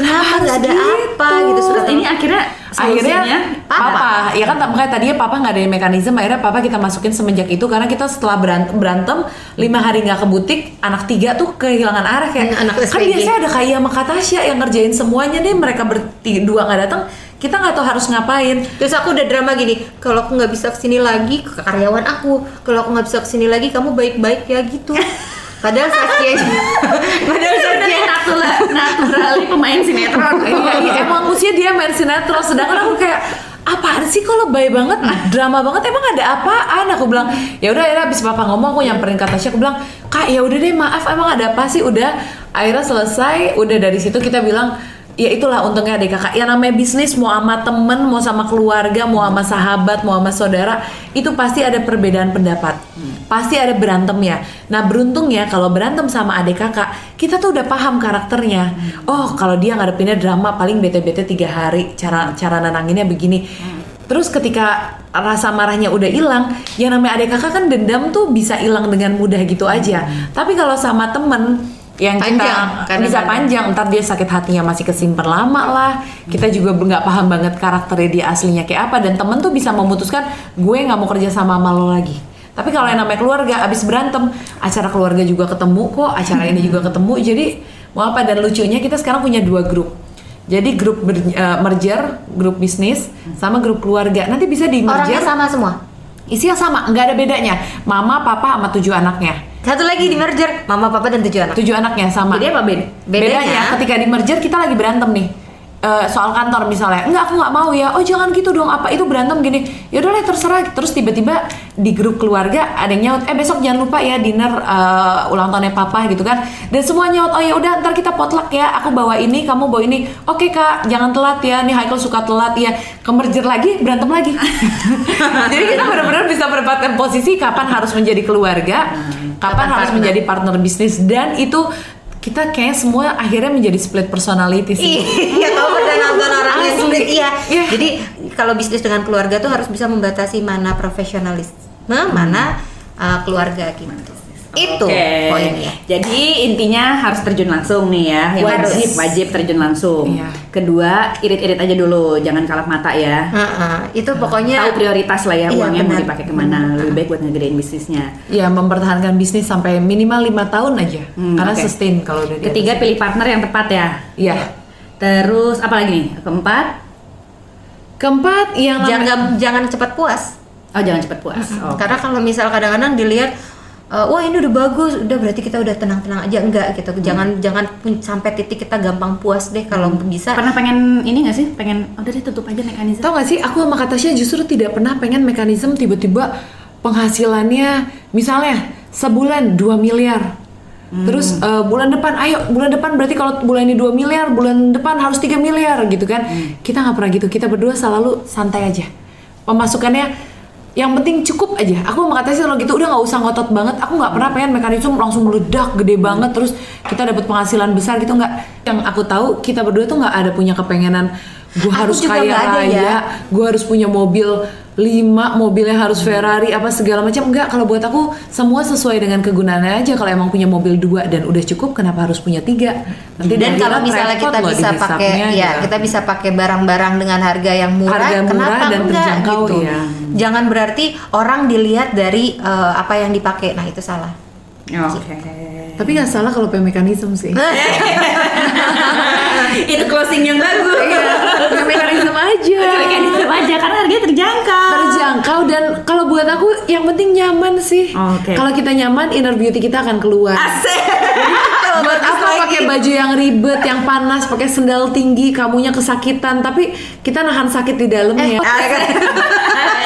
Kenapa harus nggak ada apa gitu? terus Sudah ini akhirnya akhirnya solusinya papa, ya kan makanya tadinya papa nggak ada mekanisme akhirnya papa kita masukin semenjak itu karena kita setelah berantem, berantem lima hari nggak ke butik anak tiga tuh kehilangan arah kayak Hmm, anak kan SPG. biasanya ada kayak sama Kak Tasya yang ngerjain semuanya deh mereka berdua nggak datang kita nggak tahu harus ngapain Terus aku udah drama gini, kalau aku nggak bisa ke sini lagi ke karyawan aku, kalau aku nggak bisa ke sini lagi kamu baik-baik ya gitu. *laughs* Padahal Saskia, padahal Saskia natural naturally pemain sinetron. *laughs* Iya, iya, emang usia dia main sinetron sedangkan aku kayak apaan sih kok lebay banget? Drama banget? Emang ada apaan? Aku bilang ya udah akhirnya abis papa ngomong aku nyamperin kata Tasya aku bilang kak ya udah deh maaf emang ada apa sih? Udah akhirnya selesai. Udah dari situ kita bilang ya itulah untungnya adik kakak. Yang namanya bisnis mau sama temen mau sama keluarga mau sama sahabat mau sama saudara itu pasti ada perbedaan pendapat pasti ada berantem ya. Nah beruntungnya kalau berantem sama adik kakak, kita tuh udah paham karakternya. Oh kalau dia ngadepinnya drama paling bete-bete tiga hari, cara cara nenanginnya begini. Terus ketika rasa marahnya udah hilang, yang namanya adik kakak kan dendam tuh bisa hilang dengan mudah gitu aja. Tapi kalau sama temen yang Panjang, kita bisa panjang, ntar dia sakit hatinya masih kesimpan lama lah. Kita juga nggak paham banget karakternya dia aslinya kayak apa dan temen tuh bisa memutuskan gue nggak mau kerja sama sama lo lagi. Tapi kalau yang namanya keluarga abis berantem, acara keluarga juga ketemu kok, acara ini juga ketemu. Jadi mau apa dan lucunya kita sekarang punya dua grup. Jadi grup ber- eh, merger, grup bisnis, sama grup keluarga. Nanti bisa di Orangnya merger. sama semua. Isinya sama, nggak ada bedanya. Mama, papa, sama tujuh anaknya. Satu lagi di merger, mama, papa dan tujuh anak. Tujuh anaknya sama. Jadi apa Ben? Bedanya- Bedanya ketika di merger kita lagi berantem nih. Eh, soal kantor misalnya, enggak aku nggak mau ya, oh jangan gitu dong, apa itu berantem gini, ya udah lah terserah, terus tiba-tiba di grup keluarga ada yang nyaut, eh besok jangan lupa ya dinner eh, ulang tahunnya papa gitu kan, dan semua nyaut, oh ya udah ntar kita potluck ya, aku bawa ini, kamu bawa ini, oke kak, jangan telat ya, nih Haikal suka telat ya, ke merger lagi berantem lagi, *laughs* jadi kita benar-benar bisa menempatkan posisi kapan harus menjadi keluarga, kapan, kapan harus partner. menjadi partner bisnis. Dan itu kita kayak semua akhirnya menjadi split personality sih. Iya, tahu pernah nonton orang yang split. Iya. Iya. Jadi kalau bisnis dengan keluarga tuh harus bisa membatasi mana profesionalisme, mana uh, keluarga gitu. Itu Oke. poinnya. Jadi intinya harus terjun langsung nih ya. Yang Harus. wajib wajib terjun langsung. Iya. Kedua, irit-irit aja dulu, jangan kalap mata ya. Heeh, itu pokoknya Tahu prioritas lah ya Iya, uangnya mau benar. dipakai ke mana. Lebih baik buat ngegedein bisnisnya. Ya mempertahankan bisnis sampai minimal lima tahun aja, Hmm, karena oke. sustain kalau udah Ketiga, pilih partner yang tepat ya. Iya. Terus apa lagi nih? Keempat, Keempat yang jangan jangan cepat puas. oh jangan cepat puas. Oh. Karena kalau misal kadang-kadang dilihat uh, wah ini udah bagus, udah berarti kita udah tenang-tenang aja enggak gitu. Jangan jangan pun sampai titik kita gampang puas deh kalau bisa. Pernah pengen ini gak sih? Pengen udah deh tutup aja mekanisme. Tau gak sih, aku sama Kak Tasya justru tidak pernah pengen mekanisme tiba-tiba penghasilannya misalnya sebulan 2 miliar. Terus eh, bulan depan, ayo bulan depan berarti kalau bulan ini 2 miliar, bulan depan harus 3 miliar gitu kan. Kita nggak pernah gitu, kita berdua selalu santai aja. Pemasukannya yang penting cukup aja. Aku Kak Tasya kalau gitu udah nggak usah ngotot banget. Aku nggak pernah pengen mekanisme langsung meledak gede banget terus kita dapat penghasilan besar gitu nggak. Yang aku tahu kita berdua tuh nggak ada punya kepengenan gue harus kaya raya, ya. gue harus punya mobil lima, mobilnya harus Ferrari apa segala macam. Enggak, kalau buat aku semua sesuai dengan kegunaannya aja. Kalau emang punya mobil dua dan udah cukup, kenapa harus punya tiga? Nanti dan kalau misalnya kita bisa pakai hisapnya, ya kita bisa pakai barang-barang dengan harga yang murah, Harga murah kenapa dan enggak terjangkau, gitu. ya. Jangan berarti orang dilihat dari eh, apa yang dipakai. Nah, itu salah. Oke. Tapi nggak salah kalau pakai mekanisme sih. *laughs* *laughs* Itu closing yang bagus. Iya, mekanisme aja. Mekanisme aja karena harganya terjangkau. terjangkau dan kalau buat aku yang penting nyaman sih. Oke. Kalau kita nyaman, inner beauty kita akan keluar. Asik. buat apa pakai baju yang ribet, yang panas, pakai sendal tinggi, kamunya kesakitan, tapi kita nahan sakit di dalamnya.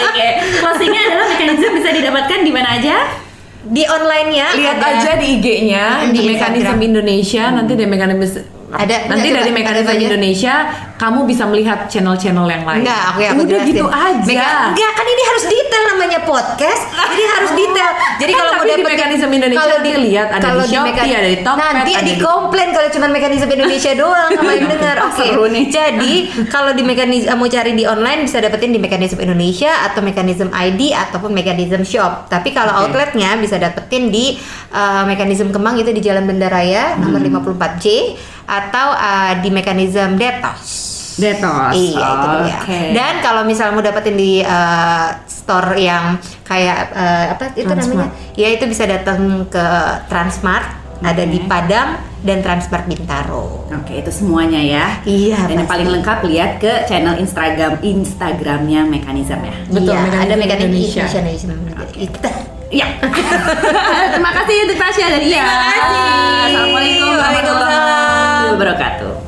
Oke. Closingnya adalah mekanisme bisa didapatkan di mana aja? Di online-nya Lihat ada- aja di IG-nya Di di Mekanisme. Indonesia, nanti dari Mekanisme Ada- nanti enggak, dari coba, Mekanisme ada. Indonesia kamu bisa melihat channel-channel yang lain. Enggak, aku yang aku Udah jelasin. gitu aja. Meka- enggak, kan ini harus detail namanya podcast. jadi harus detail. Jadi Kan kalau mau di dapetin- Mekanisme Indonesia kalau nanti lihat, ada kalau di Shopee, Mekan- ada di Tokped, Nanti ada di- dikomplain kalau cuma mekanisme Indonesia doang sama yang dengar. Oke. Seru nih. Jadi kalau di mekanisme mau cari di online bisa dapetin di mekanisme Indonesia atau mekanisme ID ataupun mekanisme shop. Tapi kalau Oke. outletnya bisa dapetin di uh, mekanisme Kemang itu di Jalan Bendaraya nomor Hmm. 54C atau uh, di mekanisme Detos. Detos. Iya itu dia. Oke. Dan kalau misal mau dapetin di uh, store yang kayak uh, apa itu Transmart. namanya? Ya itu bisa datang ke Transmart, ada di. Padang dan Transmart Bintaro. Oke, itu semuanya ya. Iya, Dan yang paling lengkap lihat ke channel Instagram Instagramnya Mekanism ya. Betul, iya, Mekanisme ada mekanisme Indonesia. Indonesia. Indonesia. Kita. Iya. *laughs* Terima kasih untuk Tasya dan Iya. Terima kasih. Assalamualaikum warahmatullahi Waalaikumsalam wabarakatuh.